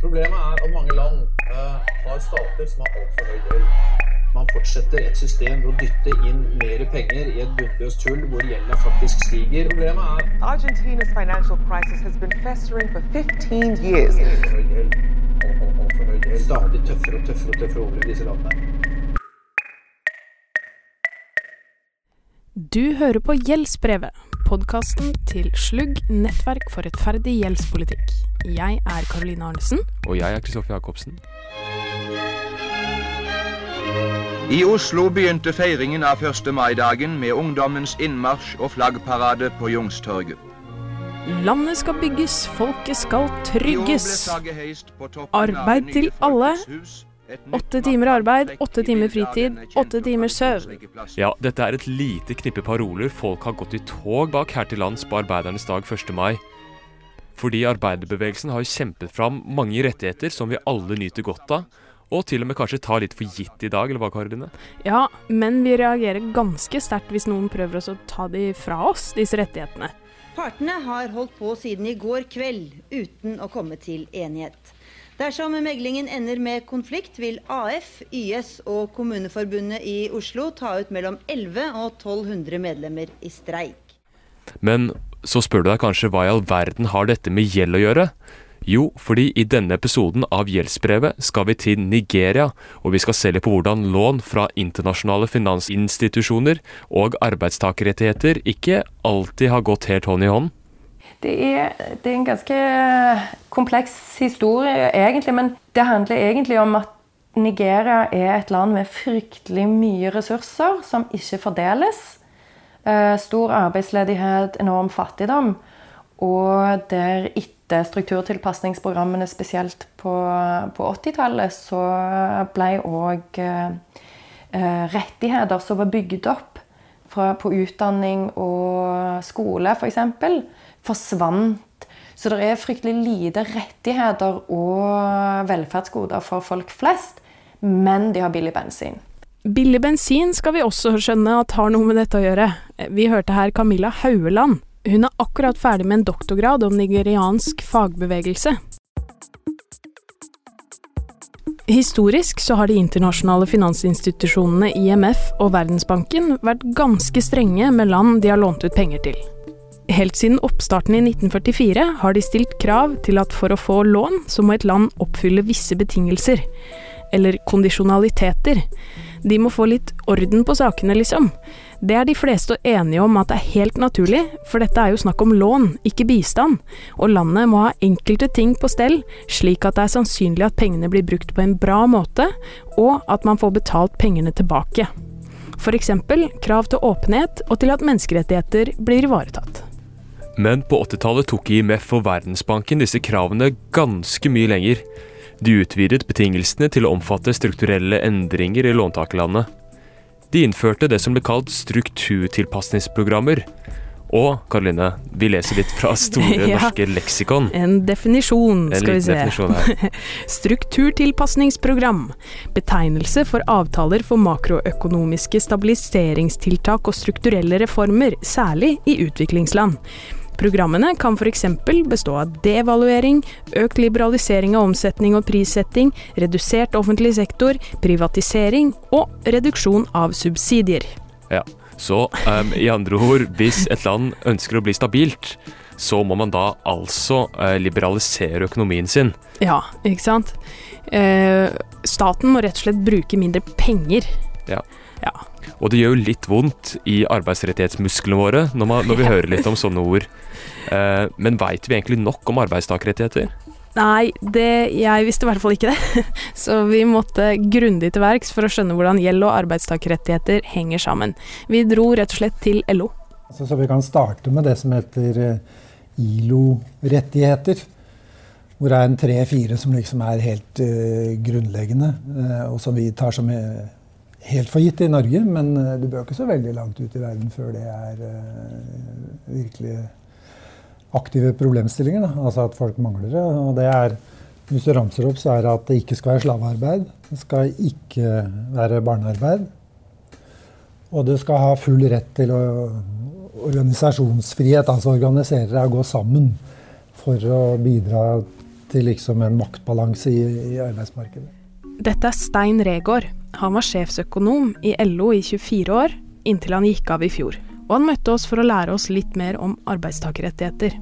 Problemet er at mange land uh, har stater som har altfor høy gjeld. Man fortsetter et system ved å dytte inn mer penger i et bunnløst hull hvor gjelda faktisk stiger. Problemet er Argentinas financial crisis has been festering for 15 years. altfor høy gjeld. Alt- alt- Altfor høy gjeld. Stadig tøffere og tøffere og tøffere over i disse landene. Du hører på Gjeldsbrevet, podkasten til Slugg nettverk for rettferdig gjeldspolitikk. Jeg er Karoline Arnesen. Og jeg er Kristoffer Jacobsen. I Oslo begynte feiringen av 1. mai-dagen med ungdommens innmarsj og flaggparade på Jungstorget. Landet skal bygges, folket skal trygges. Arbeid til alle. Åtte timer arbeid, åtte timer fritid, åtte timer søvn. Ja, dette er et lite knippe paroler folk har gått i tog bak her til lands på arbeidernes dag 1. mai. Fordi arbeiderbevegelsen har kjempet fram mange rettigheter som vi alle nyter godt av, og til og med kanskje tar litt for gitt i dag, eller hva, Karoline? Ja, men vi reagerer ganske sterkt hvis noen prøver oss å ta de fra oss, disse rettighetene. Partene har holdt på siden i går kveld uten å komme til enighet. Dersom meglingen ender med konflikt, vil AF, YS og Kommuneforbundet i Oslo ta ut mellom 11 og 1200 medlemmer i streik. Men så spør du deg kanskje hva i all verden har dette med gjeld å gjøre? Jo, fordi i denne episoden av Gjeldsbrevet skal vi til Nigeria, og vi skal se litt på hvordan lån fra internasjonale finansinstitusjoner og arbeidstakerrettigheter ikke alltid har gått helt hånd i hånd. Det er, det er en ganske kompleks historie, egentlig. Men det handler egentlig om at Nigeria er et land med fryktelig mye ressurser som ikke fordeles. Eh, Stor arbeidsledighet, enorm fattigdom. Og der etter strukturtilpasningsprogrammene, spesielt på, på 80-tallet, så ble òg eh, rettigheter som var bygd opp fra, på utdanning og skole, f.eks., forsvant. Så det er fryktelig lite rettigheter og velferdsgoder for folk flest, men de har billig bensin. Billig bensin skal vi også skjønne at har noe med dette å gjøre. Vi hørte her Camilla Haueland. Hun er akkurat ferdig med en doktorgrad om nigeriansk fagbevegelse. Historisk så har de internasjonale finansinstitusjonene IMF og Verdensbanken vært ganske strenge med land de har lånt ut penger til. Helt siden oppstarten i 1944 har de stilt krav til at for å få lån, så må et land oppfylle visse betingelser. Eller kondisjonaliteter. De må få litt orden på sakene, liksom. Det er de fleste enige om at det er helt naturlig, for dette er jo snakk om lån, ikke bistand, og landet må ha enkelte ting på stell, slik at det er sannsynlig at pengene blir brukt på en bra måte, og at man får betalt pengene tilbake. Eksempel krav til åpenhet og til at menneskerettigheter blir ivaretatt. Men på 80-tallet tok IMF og Verdensbanken disse kravene ganske mye lenger. De utvidet betingelsene til å omfatte strukturelle endringer i låntakerlandet. De innførte det som ble kalt strukturtilpasningsprogrammer. Og Karoline, vi leser litt fra Store Ja. norske leksikon. En definisjon, En skal vi se. definisjon her. Strukturtilpasningsprogram. Betegnelse for avtaler for makroøkonomiske stabiliseringstiltak og strukturelle reformer, særlig i utviklingsland. Programmene kan f.eks. bestå av devaluering, økt liberalisering av omsetning og prissetting, redusert offentlig sektor, privatisering og reduksjon av subsidier. Ja. Så um, i andre ord, hvis et land ønsker å bli stabilt, så må man da altså uh, liberalisere økonomien sin. Ja, ikke sant? Uh, staten må rett og slett bruke mindre penger. Ja. Ja. Og det gjør jo litt vondt i arbeidsrettighetsmusklene våre når, man, når vi hører litt om sånne ord. Eh, men veit vi egentlig nok om arbeidstakerrettigheter? Nei, det, jeg visste i hvert fall ikke det. Så vi måtte grundig til verks for å skjønne hvordan gjeld og arbeidstakerrettigheter henger sammen. Vi dro rett og slett til LO. Altså, så vi kan starte med det som heter eh, ILO-rettigheter. Hvor det er en tre-fire som liksom er helt uh, grunnleggende, uh, og som vi tar som helt for gitt i Norge. Men eh, du bør ikke så veldig langt ut i verden før det er eh, virkelig aktive problemstillinger. Da. Altså at folk mangler det. Og det er, hvis du ramser opp, så er det at det ikke skal være slavearbeid. Det skal ikke være barnearbeid. Og du skal ha full rett til å organisasjonsfrihet, altså organisere deg og gå sammen for å bidra til liksom en maktbalanse i, i arbeidsmarkedet. Dette er Stein Regård. Han var sjefsøkonom i LO i 24 år, inntil han gikk av i fjor. Og han møtte oss for å lære oss litt mer om arbeidstakerrettigheter.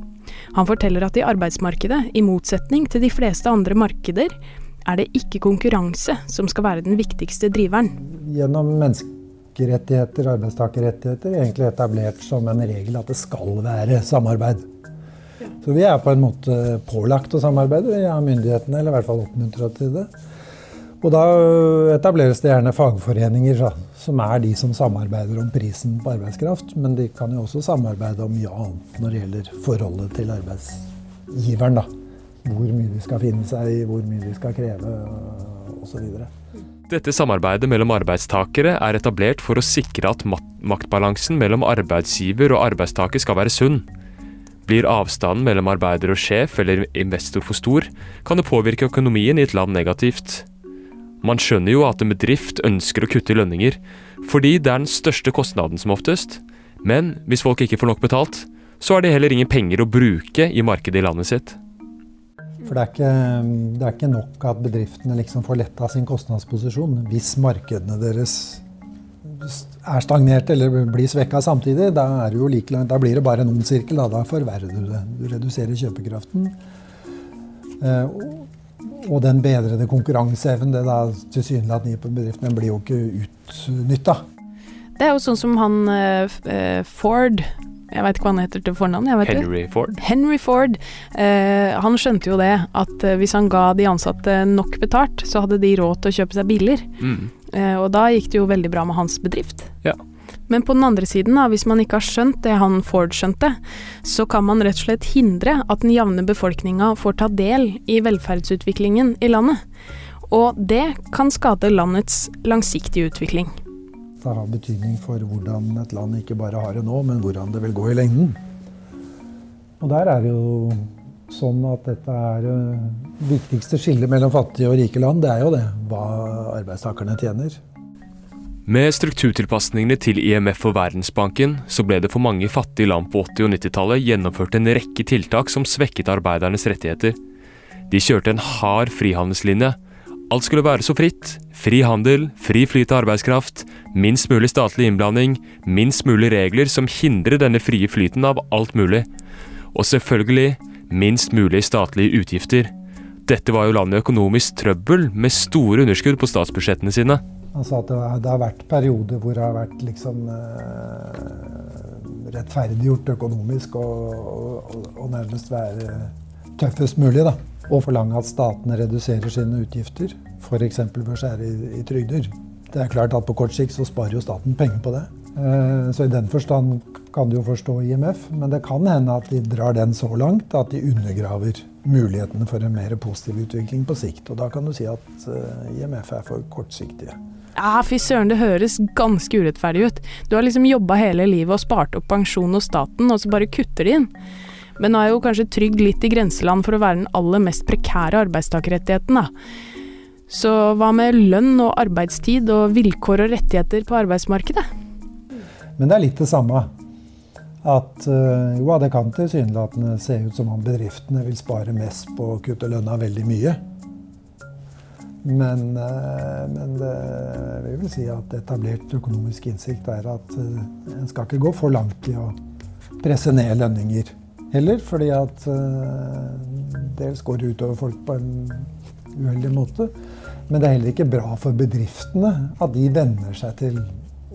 Han forteller at i arbeidsmarkedet, i motsetning til de fleste andre markeder, er det ikke konkurranse som skal være den viktigste driveren. Gjennom menneskerettigheter, arbeidstakerrettigheter, egentlig etablert som en regel at det skal være samarbeid. Så vi er på en måte pålagt å samarbeide av myndighetene, eller i hvert fall oppmuntra til det. Og da etableres det gjerne fagforeninger, som er de som samarbeider om prisen på arbeidskraft. Men de kan jo også samarbeide om mye annet når det gjelder forholdet til arbeidsgiveren. da. Hvor mye de skal finne seg i, hvor mye de skal kreve osv. Dette samarbeidet mellom arbeidstakere er etablert for å sikre at maktbalansen mellom arbeidsgiver og arbeidstaker skal være sunn. Blir avstanden mellom arbeider og sjef eller investor for stor, kan det påvirke økonomien i et land negativt. Man skjønner jo at en bedrift ønsker å kutte i lønninger, fordi det er den største kostnaden som oftest. Men hvis folk ikke får nok betalt, så er det heller ingen penger å bruke i markedet i landet sitt. For det er, ikke, det er ikke nok at bedriftene liksom får letta sin kostnadsposisjon. Hvis markedene deres er stagnert eller blir svekka samtidig, da, like da, blir det bare en ond sirkel. Da, da forverrer du det. Du reduserer kjøpekraften. Eh, og den bedrede konkurranseevnen det da tilsynelatende gir på bedriften, den blir jo ikke utnytta. Det er jo sånn som han eh, Ford jeg veit ikke hva han heter til fornavn. Henry det. Ford. Henry Ford. Eh, han skjønte jo det, at eh, hvis han ga de ansatte nok betalt, så hadde de råd til å kjøpe seg biler. Mm. Eh, og da gikk det jo veldig bra med hans bedrift. Ja. Men på den andre siden, da, hvis man ikke har skjønt det han Ford skjønte, så kan man rett og slett hindre at den jevne befolkninga får ta del i velferdsutviklingen i landet. Og det kan skade landets langsiktige utvikling. Det har betydning for hvordan et land ikke bare har det nå, men hvordan det vil gå i lengden. Og der er det jo sånn at dette er det eh, viktigste skillet mellom fattige og rike land. Det er jo det hva arbeidstakerne tjener. Med strukturtilpasningene til IMF og Verdensbanken så ble det for mange fattige land på 80- og 90-tallet gjennomført en rekke tiltak som svekket arbeidernes rettigheter. De kjørte en hard frihandelslinje. Alt skulle være så fritt. Fri handel, fri flyt av arbeidskraft, minst mulig statlig innblanding, minst mulig regler som hindrer denne frie flyten av alt mulig. Og selvfølgelig minst mulig statlige utgifter. Dette var jo landet økonomisk trøbbel, med store underskudd på statsbudsjettene sine. Altså at det det har, vært perioder hvor det har vært liksom eh, rettferdiggjort økonomisk og, og, og, nærmest være tøffest mulig. da. Og forlange at statene reduserer sine utgifter, f.eks. ved å skjære i, i, trygder. Det er klart at På kort sikt så sparer jo staten penger på det. Eh, så i den forstand kan du jo forstå IMF, men det kan hende at de drar den så langt at de undergraver mulighetene for en mer positiv utvikling på sikt. Og da kan du si at eh, IMF er for kortsiktige. Ja, fy søren, det høres ganske urettferdig ut. Du har liksom jobba hele livet og spart opp pensjon hos staten, og så bare kutter de inn. Men nå er jo kanskje Trygg litt i grenseland for å være den aller mest prekære arbeidstakerrettigheten, da. Så hva med lønn og arbeidstid og vilkår og rettigheter på arbeidsmarkedet? Men det er litt det samme. At uh, jo, det kan tilsynelatende se ut som om bedriftene vil spare mest på å kutte lønna veldig mye. Men, men det, jeg vil si at etablert økonomisk innsikt er at eh, en skal ikke gå for langt i å presse ned lønninger heller. Fordi at eh, dels går det utover folk på en uheldig måte. Men det er heller ikke bra for bedriftene at de venner seg til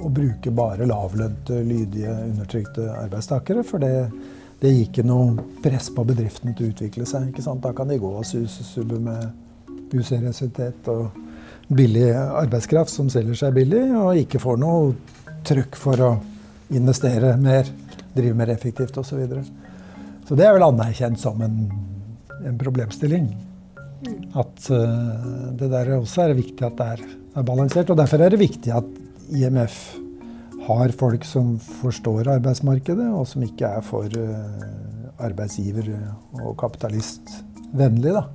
å bruke bare lavlønte, lydige, undertrykte arbeidstakere. For det, det gir ikke noe press på bedriftene til å utvikle seg. Da kan de gå og subbe med useriøsitet og billig arbeidskraft som selger seg billig, og ikke får noe trykk for å investere mer, drive mer effektivt osv. Så, videre. så det er vel anerkjent som en, en problemstilling. At uh, det der også er viktig at det er, er, balansert. Og derfor er det viktig at IMF har folk som forstår arbeidsmarkedet, og som ikke er for uh, arbeidsgiver- og kapitalistvennlig. da.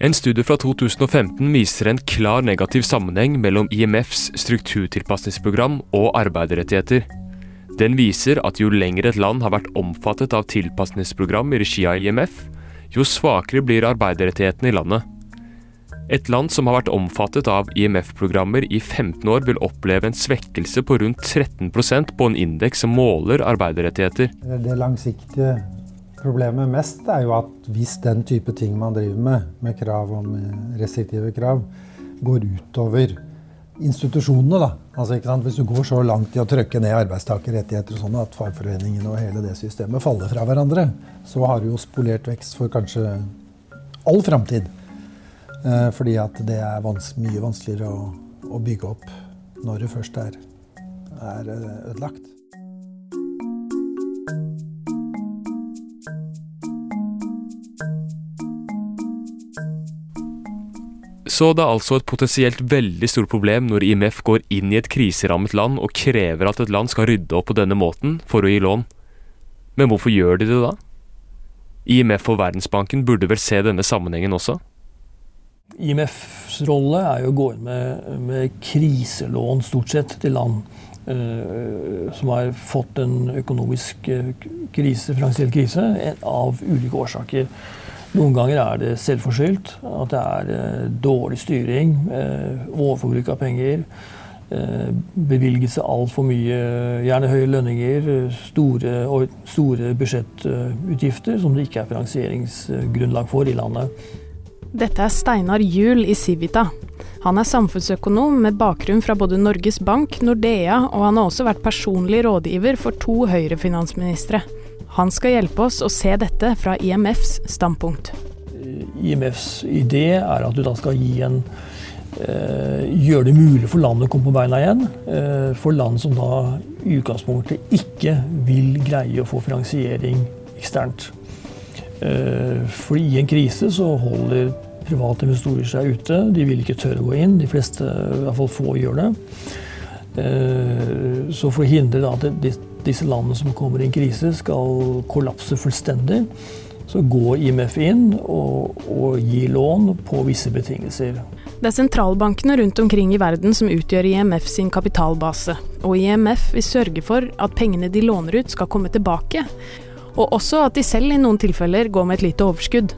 En studie fra 2015 viser en klar negativ sammenheng mellom IMFs strukturtilpasningsprogram og arbeiderrettigheter. Den viser at jo lenger et land har vært omfattet av tilpasningsprogram i regi av IMF, jo svakere blir arbeiderrettighetene i landet. Et land som har vært omfattet av IMF-programmer i 15 år, vil oppleve en svekkelse på rundt 13% på en indeks som måler arbeiderrettigheter. Det langsiktige problemet mest er jo at hvis den type ting man driver med, med krav om restriktive krav, går utover institusjonene, da. Altså, Hvis du går så langt i å trykke ned arbeidstakerrettigheter og sånn at fagforeningene og hele det systemet faller fra hverandre, så har du jo spolert vekst for kanskje all framtid. Eh, fordi at det er vans mye vanskeligere å, å, bygge opp når det først er, er eh, ødelagt. Så det er altså et potensielt veldig stort problem når IMF går inn i et kriserammet land og krever at et land skal rydde opp på denne måten for å gi lån. Men hvorfor gjør de det da? IMF og Verdensbanken burde vel se denne sammenhengen også? IMFs rolle er jo å gå inn med, med kriselån, stort sett, til land uh, som har fått en økonomisk eh, krise, finansiell krise av ulike årsaker. Noen ganger er det selvforskyldt. At det er uh, dårlig styring, uh, overforbruk av penger. Uh, bevilgelse altfor mye, gjerne høye lønninger, store, store budsjettutgifter som det ikke er finansieringsgrunnlag for i landet. Dette er Steinar Juel i Civita. Han er samfunnsøkonom med bakgrunn fra både Norges Bank, Nordea, og han har også vært personlig rådgiver for to Høyre-finansministre. Han skal hjelpe oss å se dette fra IMFs standpunkt. IMFs idé er at du da skal gi en eh, gjøre det mulig for landet å komme på beina igjen. Eh, for land som da i utgangspunktet ikke vil greie å få finansiering eksternt. Eh, for i en krise så holder private investorer seg ute. De vil ikke tørre å gå inn. De fleste, i hvert fall få, gjør det. Eh, så for å hindre at disse landene som kommer i en krise, skal kollapse fullstendig, så går IMF inn og, og gir lån på visse betingelser. Det er sentralbankene rundt omkring i verden som utgjør IMF sin kapitalbase. Og IMF vil sørge for at pengene de låner ut skal komme tilbake. Og også at de selv i noen tilfeller går med et lite overskudd.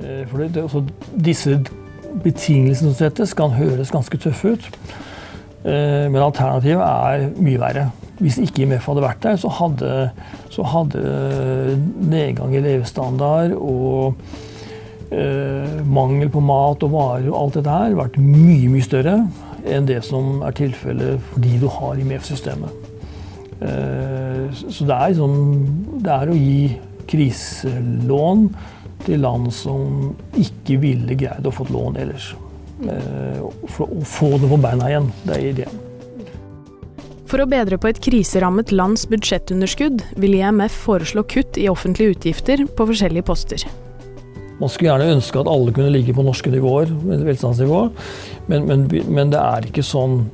Eh, det, disse betingelsene som settes, kan høres ganske tøffe ut. Eh, men alternativet er mye verre. Hvis ikke IMF hadde vært der, så hadde, så hadde nedgang i levestandard og eh, mangel på mat og varer og alt dette her vært mye, mye større enn det som er tilfellet fordi du har IMF-systemet. Eh, så det er, liksom, det er å gi kriselån til land som ikke ville greid å få lån ellers. Eh, å få det på beina igjen. Det er ideen. For å bedre på et kriserammet lands budsjettunderskudd vil IMF foreslå kutt i offentlige utgifter på forskjellige poster. Man skulle gjerne ønske at alle kunne ligge på norske nivåer, velstandsnivå, men, men, men det er ikke sånn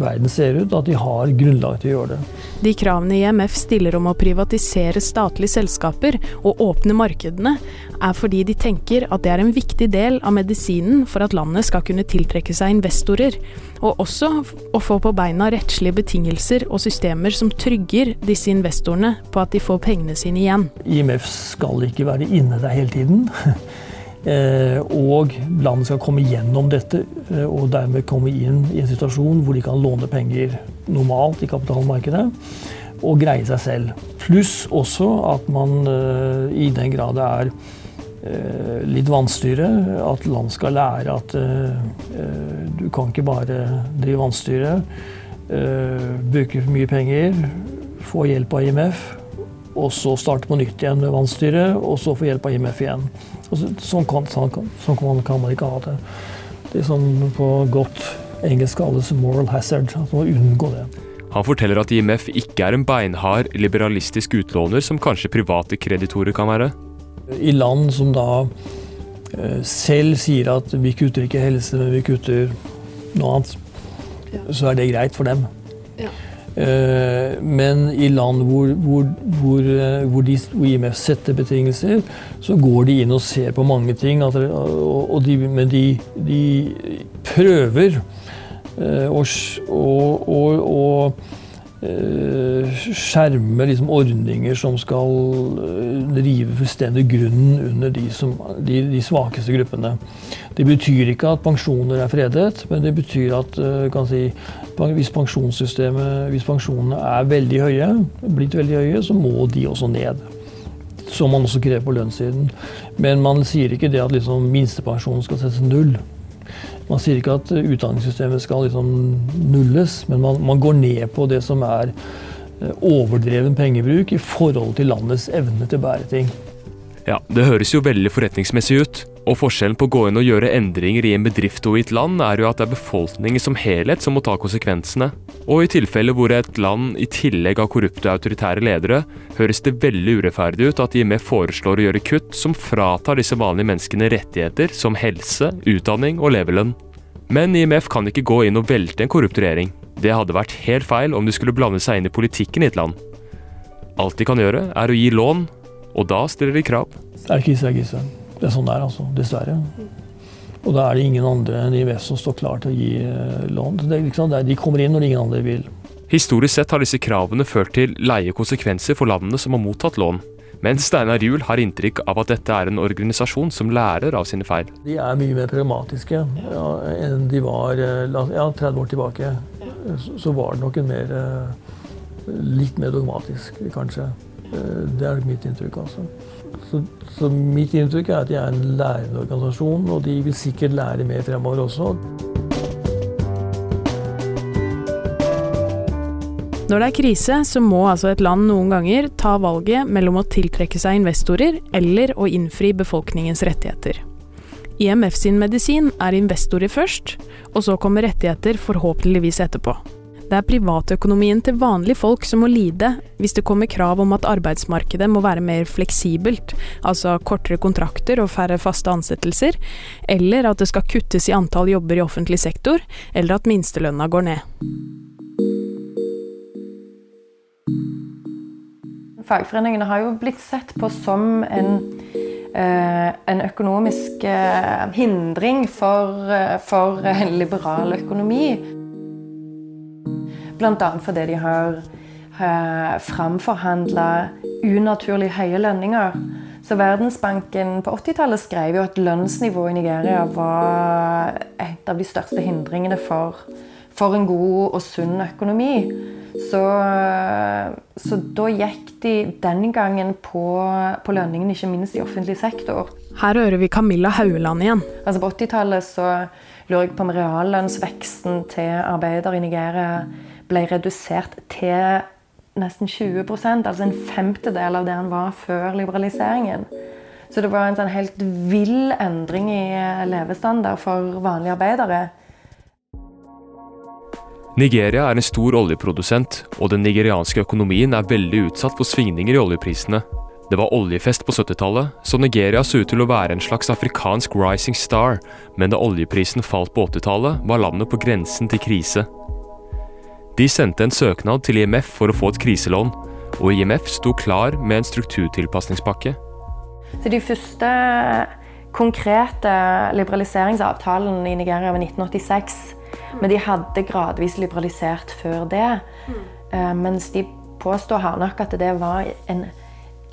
verden ser ut, at de har grunnlag til å gjøre det. De kravene IMF stiller om å privatisere statlige selskaper og åpne markedene, er fordi de tenker at det er en viktig del av medisinen for at landet skal kunne tiltrekke seg investorer, og også å få på beina rettslige betingelser og systemer som trygger disse investorene på at de får pengene sine igjen. IMF skal ikke være inne der hele tiden. Eh, og landet skal komme gjennom dette eh, og dermed komme inn i en situasjon hvor de kan låne penger normalt i kapitalmarkedet og greie seg selv. Pluss også at man eh, i den grad det er litt vannstyre, at land skal lære at du kan ikke bare drive vanstyre, bruke for mye penger, få hjelp av IMF, og så starte på nytt igjen med vannstyret, og så få hjelp av IMF igjen. Så, sånn, kan, sånn, sånn kan, kan, man ikke ha det. Det er sånn på godt engelsk kalles moral hazard. At man må unngå det. Han forteller at IMF ikke er en beinhard, liberalistisk utlåner som kanskje private kreditorer kan være. I land som da eh, selv sier at vi kutter ikke helse, men vi kutter noe annet, ja. så er det greit for dem. Ja. Eh, men i land hvor, hvor, hvor, eh, hvor, de, IMF setter betingelser, så går de inn og ser på mange ting. Og de, men de, de prøver å, å, å, å Eh, skjerme liksom ordninger som skal drive rive fullstendig grunnen under de, som, de, de, svakeste gruppene. Det betyr ikke at pensjoner er fredet, men det betyr at eh, si, hvis hvis pensjonene er veldig høye, blitt veldig høye, så må de også ned. Som man også krever på lønnssiden. Men man sier ikke det at liksom minstepensjonen skal settes null. Man sier ikke at utdanningssystemet skal liksom nulles, men man, man, går ned på det som er eh, overdreven pengebruk i forhold til landets evne til å bære ting. Ja, Det høres jo veldig forretningsmessig ut. Og forskjellen på å gå inn og gjøre endringer i en bedrift og i et land, er jo at det er befolkningen som helhet som må ta konsekvensene. Og i tilfeller hvor et land i tillegg har korrupte autoritære ledere, høres det veldig urettferdig ut at IMF foreslår å gjøre kutt som fratar disse vanlige menneskene rettigheter som helse, utdanning og levelønn. Men IMF kan ikke gå inn og velte en korrupt regjering. Det hadde vært helt feil om de skulle blande seg inn i politikken i et land. Alt de kan gjøre, er å gi lån, og da stiller de krav. Det er krise, er krise. Det er sånn det er, altså. Dessverre. Og da er det ingen andre enn IWF som står klar til å gi eh, lån. Liksom, de kommer inn når ingen andre vil. Historisk sett har disse kravene ført til leie konsekvenser for landene som har mottatt lån. Men Steinar Juel har inntrykk av at dette er en organisasjon som lærer av sine feil. De er mye mer pragmatiske ja, enn de var eh, ja, 30 år tilbake. Så var det nok en mer eh, Litt mer dogmatisk, kanskje. Det er mitt inntrykk. altså. Så, så, mitt inntrykk er at de er en lærende organisasjon, og de vil sikkert lære mer fremover også. Når det er krise, så må altså et land noen ganger ta valget mellom å tiltrekke seg investorer eller å innfri befolkningens rettigheter. IMF sin medisin er investorer først, og så kommer rettigheter forhåpentligvis etterpå. Det er privatøkonomien til vanlige folk som må lide hvis det kommer krav om at arbeidsmarkedet må være mer fleksibelt, altså kortere kontrakter og færre faste ansettelser, eller at det skal kuttes i antall jobber i offentlig sektor, eller at minstelønna går ned. Fagforeningene har jo blitt sett på som en, eh, en økonomisk eh, hindring for, eh, for en liberal økonomi. Bl.a. fordi de har eh, framforhandla unaturlig høye lønninger. Så Verdensbanken på 80-tallet skrev jo at lønnsnivået i Nigeria var et av de største hindringene for, for en god og sunn økonomi. Så, så, da gikk de den gangen på, på lønningene, ikke minst i offentlig sektor. Her hører vi Camilla Haueland igjen. Altså På 80-tallet så lurer jeg på om reallønnsveksten til arbeidere i Nigeria ble redusert til nesten 20% altså en femtedel av det han var før liberaliseringen. Så det var en sånn helt vill endring i levestandard for vanlige arbeidere. Nigeria er en stor oljeprodusent, og den nigerianske økonomien er veldig utsatt for svingninger i oljeprisene. Det var oljefest på 70-tallet, så Nigeria så ut til å være en slags afrikansk rising star, men da oljeprisen falt på 80-tallet, var landet på grensen til krise. De sendte en søknad til IMF for å få et kriselån, og IMF sto klar med en strukturtilpasningspakke. Så de første konkrete liberaliseringsavtalen i Nigeria var 1986. Men de hadde gradvis liberalisert før det. Mm. Mens de påstår hardnakk at det var en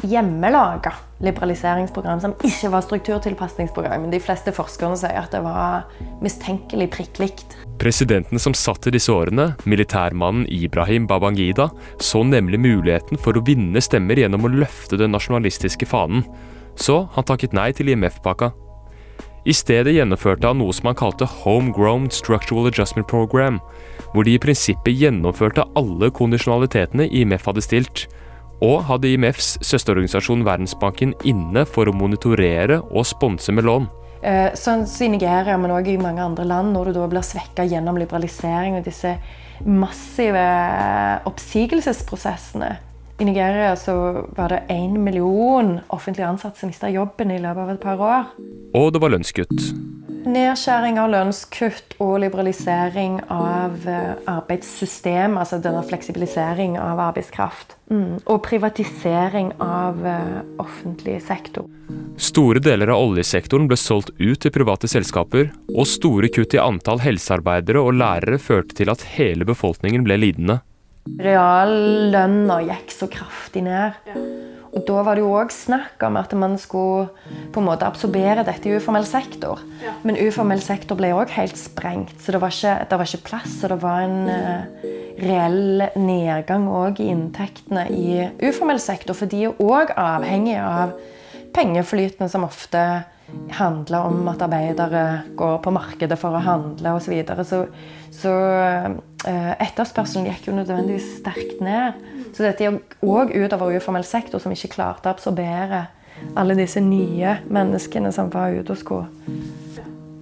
hjemmelaga liberaliseringsprogram som ikke var strukturtilpasningsprogram. De fleste forskerne sier at det var mistenkelig prikk likt. Presidenten som satt i disse årene, militærmannen Ibrahim Babangida, så nemlig muligheten for å vinne stemmer gjennom å løfte den nasjonalistiske fanen. Så han takket nei til IMF-pakka. I stedet gjennomførte han noe som han kalte Homegrown Structural Adjustment Program, hvor de i prinsippet gjennomførte alle kondisjonalitetene IMF hadde stilt, og hadde IMFs søsterorganisasjon Verdensbanken inne for å monitorere og sponse med lån. Eh, sånn i Nigeria, men òg i mange andre land, når du da blir svekka gjennom liberalisering og disse massive oppsigelsesprosessene. I Nigeria så var det én million offentlig ansatte som mista jobben i løpet av et par år. Og det var lønnskutt. Nedskjæring av lønnskutt og liberalisering av eh, arbeidssystem, altså denne fleksibilisering av arbeidskraft. Mm. Og privatisering av uh, offentlig sektor. Store deler av oljesektoren ble solgt ut til private selskaper, og store kutt i antall helsearbeidere og lærere førte til at hele befolkningen ble lidende. Reallønna gikk så kraftig ned. Og Da var det jo òg snakk om at man skulle på en måte absorbere dette i uformell sektor. Men uformell sektor ble òg helt sprengt, så det var ikke, det var ikke plass. Så det var en uh, reell nedgang òg i inntektene i uformell sektor. For de er òg avhengige av pengeflytende som ofte handler om at arbeidere går på markedet for å handle osv. Så, videre. så Så etterspørselen gikk jo nødvendigvis sterkt ned. Så dette gikk òg utover uformell sektor, som ikke klarte å absorbere alle disse nye menneskene som var ute og skulle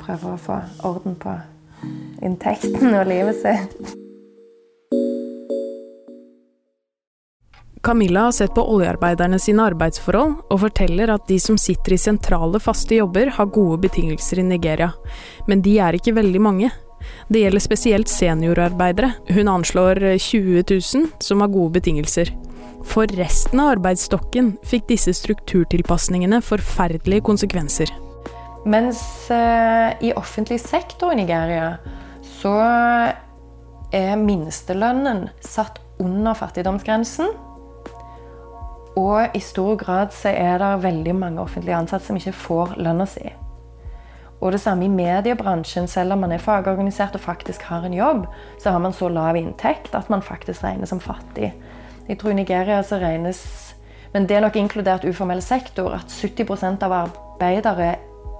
prøve å få orden på inntekten og livet sitt. Camilla har sett på oljearbeiderne sine arbeidsforhold, og forteller at de som sitter i sentrale, faste jobber, har gode betingelser i Nigeria. Men de er ikke veldig mange. Det gjelder spesielt seniorarbeidere. Hun anslår 20 000 som har gode betingelser. For resten av arbeidsstokken fikk disse strukturtilpasningene forferdelige konsekvenser. Mens eh, i offentlig sektor i Nigeria så er minstelønnen satt under fattigdomsgrensen. Og i stor grad så er det veldig mange offentlige ansatte som ikke får lønna si. Og det samme i mediebransjen. Selv om man er fagorganisert og faktisk har en jobb, så har man så lav inntekt at man faktisk regnes som fattig. Jeg tror i Nigeria så regnes Men det er nok inkludert uformell sektor at 70% av arbeidere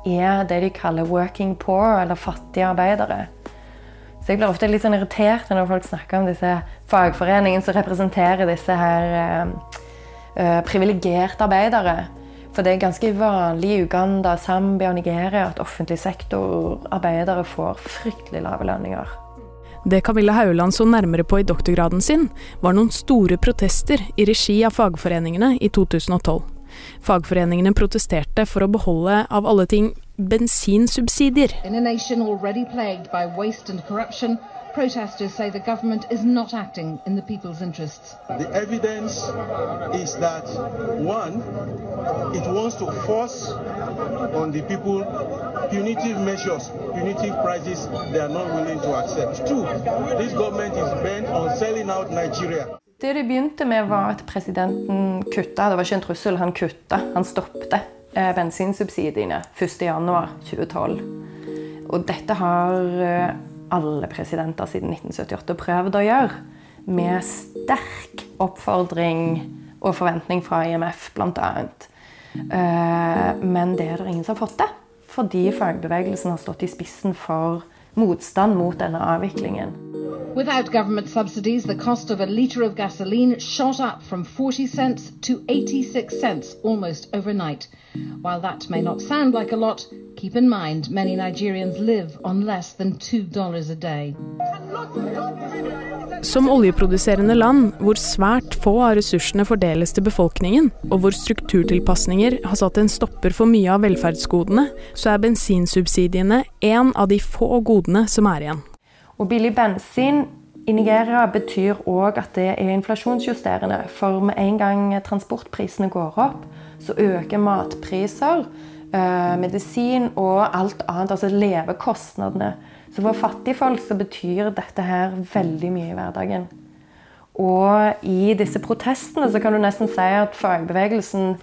er det de kaller 'working poor', eller fattige arbeidere. Så jeg blir ofte litt sånn irritert når folk snakker om disse fagforeningene som representerer disse her eh, eh privilegerte arbeidere. For det er ganske vanlig i Uganda, Zambia og Nigeria at offentlig sektor-arbeidere får fryktelig lave lønninger. Det Camilla Hauland så nærmere på i doktorgraden sin, var noen store protester i regi av fagforeningene i 2012. Fagforeningene protesterte for å beholde, av alle ting, bensinsubsidier. In a nation already plagued by waste and corruption, protesters say the government is not acting in the people's interests. The evidence is that one, it wants to force on the people punitive measures, punitive prices they are not willing to accept. Two, this government is bent on selling out Nigeria. Det det begynte med, var at presidenten kutta. Det var ikke en trussel, han kutta. Han stoppet bensinsubsidiene 1.1.2012. Og dette har eh, alle presidenter siden 1978 prøvd å gjøre. Med sterk oppfordring og forventning fra IMF, bl.a. Eh, men det er det ingen som har fått til. Fordi fagbevegelsen har stått i spissen for motstand mot denne avviklingen. Without government subsidies, the cost of a litre of gasoline shot up from 40 cents to 86 cents almost overnight. While that may not sound like a lot, keep in mind many Nigerians live on less than $2 a day. Som oljeproduserende land, hvor svært få av ressursene fordeles til befolkningen, og hvor strukturtilpasninger har satt en stopper for mye av velferdsgodene, så er bensinsubsidiene en av de få godene som er igjen. Og billig bensin i Nigeria betyr òg at det er inflasjonsjusterende. For med en gang transportprisene går opp, så øker matpriser, eh, medisin og alt annet. Altså levekostnadene. Så for fattigfolk så betyr dette her veldig mye i hverdagen. Og i disse protestene så kan du nesten si at fagbevegelsen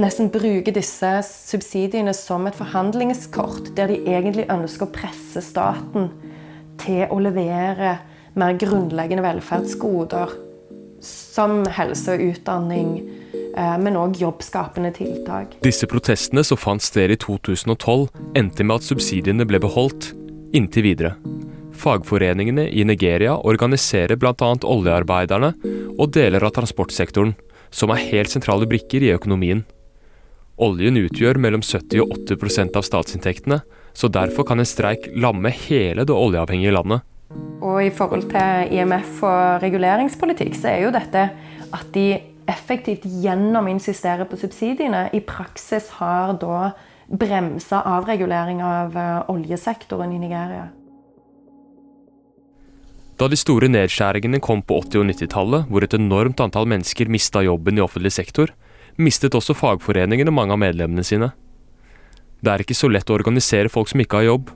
nesten bruker disse subsidiene som et forhandlingskort, der de egentlig ønsker å presse staten til å levere mer grunnleggende velferdsgoder som helse og utdanning, men òg jobbskapende tiltak. Disse protestene som fant sted i 2012, endte med at subsidiene ble beholdt inntil videre. Fagforeningene i Nigeria organiserer bl.a. oljearbeiderne og deler av transportsektoren, som er helt sentrale brikker i økonomien. Oljen utgjør mellom 70 og 80% av statsinntektene, så derfor kan en streik lamme hele det oljeavhengige landet. Og I forhold til IMF og reguleringspolitikk, så er jo dette at de effektivt gjennom å insistere på subsidiene, i praksis har da bremsa avregulering av eh, oljesektoren i Nigeria. Da de store nedskjæringene kom på 80- og 90-tallet, hvor et enormt antall mennesker mista jobben i offentlig sektor, mistet også fagforeningene mange av medlemmene sine. Det er ikke så lett å organisere folk som ikke har jobb.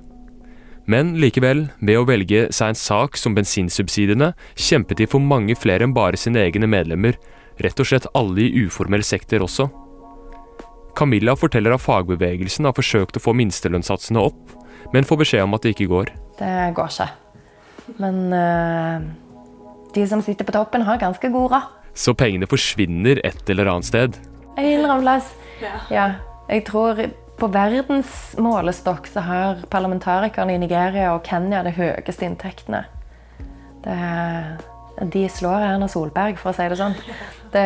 Men likevel, ved å velge seg en sak som bensinsubsidiene, kjempet de for mange flere enn bare sine egne medlemmer, rett og slett alle i uformell sektor også. Camilla forteller at fagbevegelsen har forsøkt å få minstelønnssatsene opp, men får beskjed om at det ikke går. Det går ikke. Men uh, de som sitter på toppen, har ganske god råd. Så pengene forsvinner et eller annet sted? En eller annen plass. Ja. ja. Jeg tror på verdens målestokk så har parlamentarikerne i Nigeria og Kenya de høyeste inntektene. Det, de slår Erna Solberg, for å si det sånn. Det,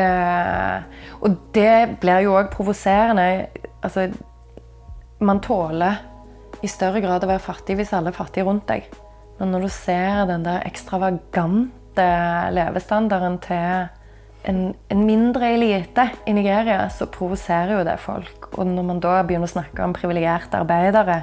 og det blir jo òg provoserende. Altså, man tåler i større grad å være fattig hvis alle er fattige rundt deg. Men når du ser den der ekstravagante levestandarden til en, en, mindre elite i Nigeria, så provoserer jo det folk. Og når man da begynner å snakke om privilegerte arbeidere,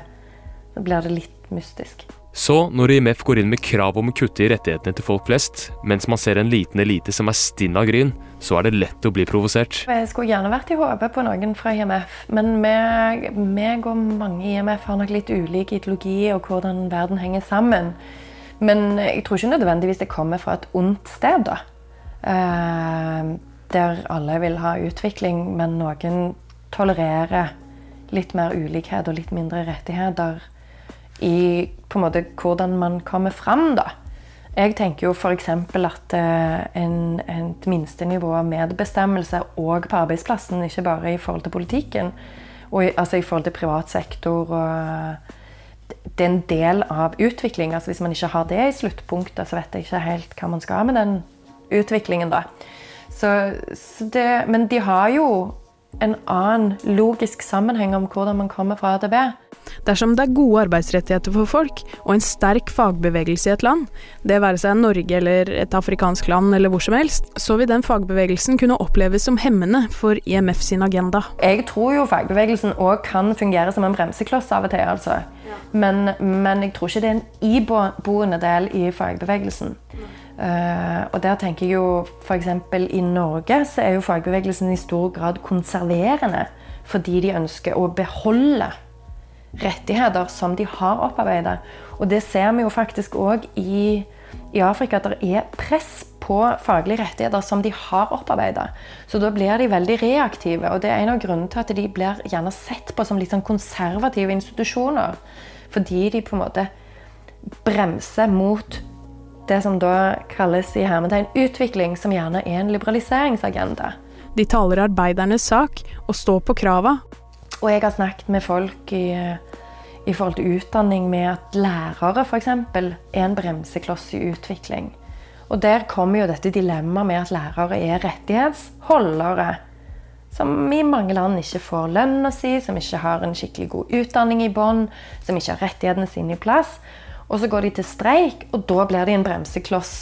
så blir det litt mystisk. Så når IMF går inn med krav om å kutte i rettighetene til folk flest, mens man ser en liten elite som er stinn av gryn, så er det lett å bli provosert. Jeg skulle gjerne vært i hodet på noen fra IMF, men meg, meg og mange i IMF har nok litt ulik ideologi og hvordan verden henger sammen. Men jeg tror ikke nødvendigvis det kommer fra et ondt sted, da. Eh, der alle vil ha utvikling, men noen tolererer litt mer ulikhet og litt mindre rettigheter i på en måte hvordan man kommer fram, da. Jeg tenker jo f.eks. at eh, en, et minstenivå av medbestemmelse òg på arbeidsplassen, ikke bare i forhold til politikken, og altså i forhold til privat sektor og Det er en del av utvikling. Altså hvis man ikke har det i sluttpunktet, så vet jeg ikke helt hva man skal med den utviklingen, da. Så, så det, men de har jo en annen logisk sammenheng om hvordan man kommer fra A til B. Dersom det er gode arbeidsrettigheter for folk, og en sterk fagbevegelse i et land, det være seg Norge eller et afrikansk land eller hvor som helst, så vil den fagbevegelsen kunne oppleves som hemmende for IMF sin agenda. Jeg tror jo fagbevegelsen òg kan fungere som en bremsekloss av og til, altså. Men, men, jeg tror ikke det er en iboende del i fagbevegelsen. Uh, og der tenker jeg jo f.eks. i Norge så er jo fagbevegelsen i stor grad konserverende fordi de ønsker å beholde rettigheter som de har opparbeidet. Og det ser vi jo faktisk òg i, i, Afrika, at det er press på faglige rettigheter som de har opparbeidet. Så da blir de veldig reaktive, og det er en av grunnene til at de blir gjerne sett på som litt sånn konservative institusjoner. Fordi de på en måte bremser mot det som da kalles i hermetegn utvikling, som gjerne er en liberaliseringsagenda. De taler arbeidernes sak og står på krava, og jeg har snakket med folk i, i forhold til utdanning med at lærere f.eks. er en bremsekloss i utvikling. Og der kommer jo dette dilemmaet med at lærere er rettighetsholdere. Som i mange land ikke får lønna si, som ikke har en skikkelig god utdanning i bånn, som ikke har rettighetene sine i plass. Og så går de til streik, og da blir de en bremsekloss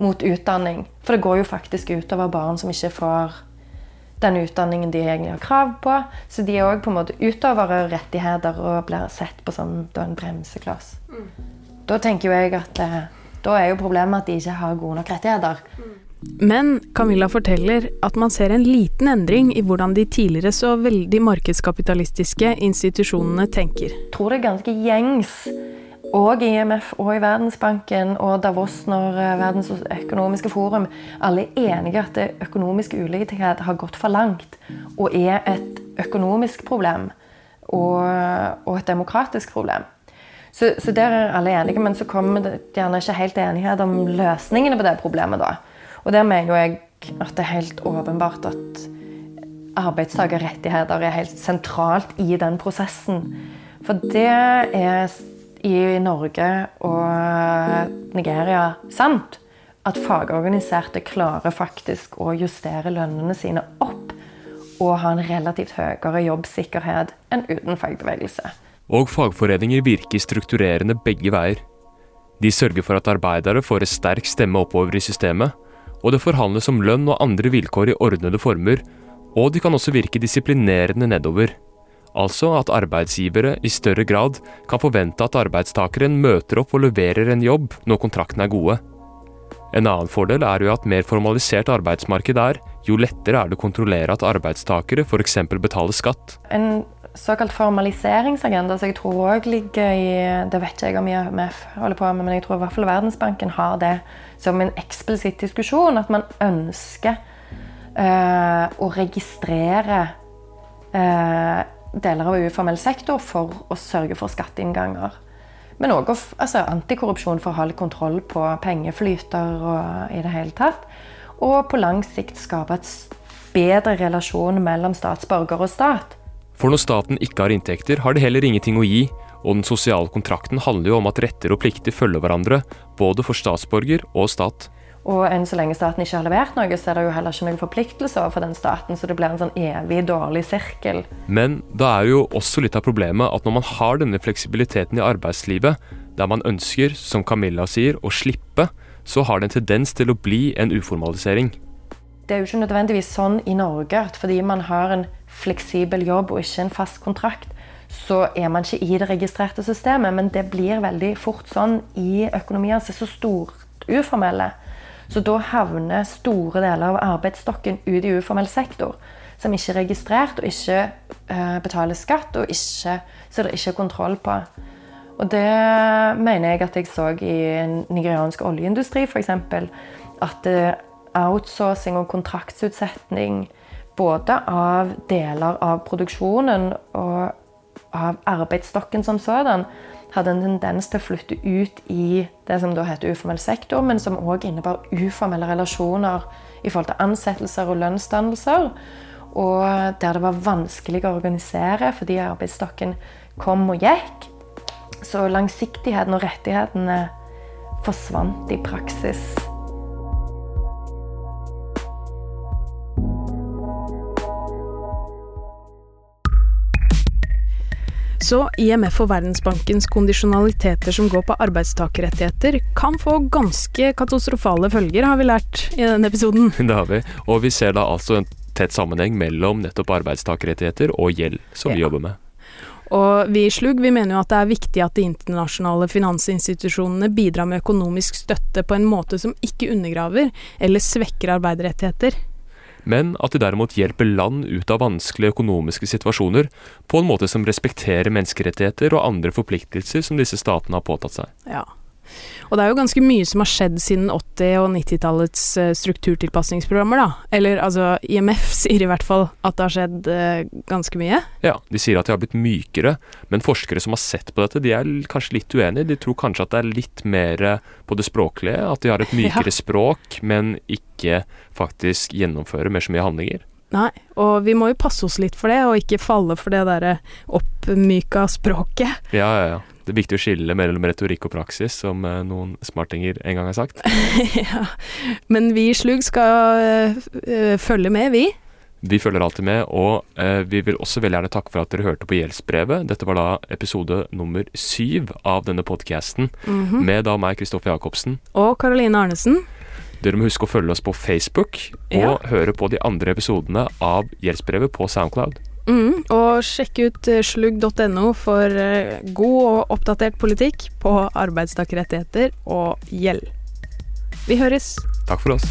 mot utdanning. For det går jo faktisk utover barn som ikke får den utdanningen de egentlig har krav på. Så de er òg utover rettigheter og blir sett på som en bremsekloss. Mm. Da tenker jo jeg at eh, da er jo problemet at de ikke har gode nok rettigheter. Mm. Men Camilla forteller at man ser en liten endring i hvordan de tidligere så veldig markedskapitalistiske institusjonene tenker. Jeg tror det er ganske gjengs og IMF og i Verdensbanken og Davos når eh, Verdens økonomiske forum alle er enige at det økonomiske ulikhet har gått for langt og er et økonomisk problem og, og et demokratisk problem. Så, så, der er alle enige, men så kommer det gjerne ikke helt enighet om løsningene på det problemet. da. Og der mener jeg at det er helt åpenbart at arbeidstakerrettigheter er helt sentralt i den prosessen. For det er i Norge og Nigeria sant at fagorganiserte klarer faktisk å justere lønnene sine opp og ha en relativt høyere jobbsikkerhet enn uten fagbevegelse. Og fagforeninger virker strukturerende begge veier. De sørger for at arbeidere får en sterk stemme oppover i systemet, og det forhandles om lønn og andre vilkår i ordnede former, og de kan også virke disiplinerende nedover. Altså at arbeidsgivere i større grad kan forvente at arbeidstakeren møter opp og leverer en jobb når kontraktene er gode. En annen fordel er jo at mer formalisert arbeidsmarked er, jo lettere er det å kontrollere at arbeidstakere f.eks. betaler skatt. En såkalt formaliseringsagenda, som jeg tror òg ligger i Det vet ikke jeg om IMF holder på med, men jeg tror i hvert fall Verdensbanken har det som en eksplisitt diskusjon. At man ønsker øh, å registrere eh, deler av uformell sektor for å sørge for skatteinnganger. Men òg altså, antikorrupsjon for å litt kontroll på pengeflyter og i det hele tatt. Og på lang sikt skape et bedre relasjon mellom statsborger og stat. For når staten ikke har inntekter, har det heller ingenting å gi, og den sosiale kontrakten handler jo om at retter og plikter følger hverandre, både for statsborger og stat. Og enn så lenge staten ikke har levert noe, så er det jo heller ikke noen forpliktelser overfor den staten, så det blir en sånn evig dårlig sirkel. Men da er jo også litt av problemet at når man har denne fleksibiliteten i arbeidslivet, der man ønsker, som Camilla sier, å slippe, så har det en tendens til å bli en uformalisering. Det er jo ikke nødvendigvis sånn i Norge at fordi man har en fleksibel jobb og ikke en fast kontrakt, så er man ikke i det registrerte systemet. Men det blir veldig fort sånn i økonomier som er så stort uformelle. Så da havner store deler av arbeidsstokken ut i uformell sektor. Som ikke er registrert og ikke uh, betaler skatt, og ikke, så det ikke er kontroll på. Og det mener jeg at jeg så i nigeriansk oljeindustri, f.eks. At uh, outsourcing og kontraktsutsetning både av deler av produksjonen og av arbeidsstokken som sådan, hadde en tendens til å flytte ut i det som da heter uformell sektor, men som òg innebar uformelle relasjoner i forhold til ansettelser og lønnsdannelser. Og der det var vanskelig å organisere fordi arbeidsstokken kom og gikk. Så langsiktigheten og rettighetene forsvant i praksis. Så IMF og Verdensbankens kondisjonaliteter som går på arbeidstakerrettigheter, kan få ganske katastrofale følger, har vi lært i denne episoden. Det har vi, og vi ser da altså en tett sammenheng mellom nettopp arbeidstakerrettigheter og gjeld, som ja. vi jobber med. Og vi i Slug vi mener jo at det er viktig at de internasjonale finansinstitusjonene bidrar med økonomisk støtte på en måte som ikke undergraver eller svekker arbeiderrettigheter men at de derimot hjelper land ut av vanskelige økonomiske situasjoner på en måte som respekterer menneskerettigheter og andre forpliktelser som disse statene har påtatt seg. Ja. Og det er jo ganske mye som har skjedd siden 80- og 90-tallets eh, strukturtilpasningsprogrammer, da. Eller altså, IMF sier i hvert fall at det har skjedd eh, ganske mye. Ja, de sier at de har blitt mykere, men forskere som har sett på dette, de er kanskje litt uenige. De tror kanskje at det er litt mer på det språklige, at de har et mykere ja. språk, men ikke faktisk gjennomfører mer så mye handlinger. Nei, og vi må jo passe oss litt for det, og ikke falle for det derre oppmyka språket. Ja, ja, ja. Det er viktig å skille mellom retorikk og praksis, som eh, noen smartinger en gang har sagt. ja, men vi i Slug skal øh, følge med, vi. Vi følger alltid med, og uh, vi vil også veldig gjerne takke for at dere hørte på Gjeldsbrevet. Dette var da episode nummer syv av denne podkasten, mm -hmm. med da meg, Kristoffer Jacobsen. Og Karoline Arnesen. Dere må huske å følge oss på Facebook, og ja. høre på de andre episodene av Gjeldsbrevet på Soundcloud. Mm, og sjekk ut eh, slugg.no for eh, god og oppdatert politikk på arbeidstakerrettigheter og gjeld. Vi høres. Takk for oss.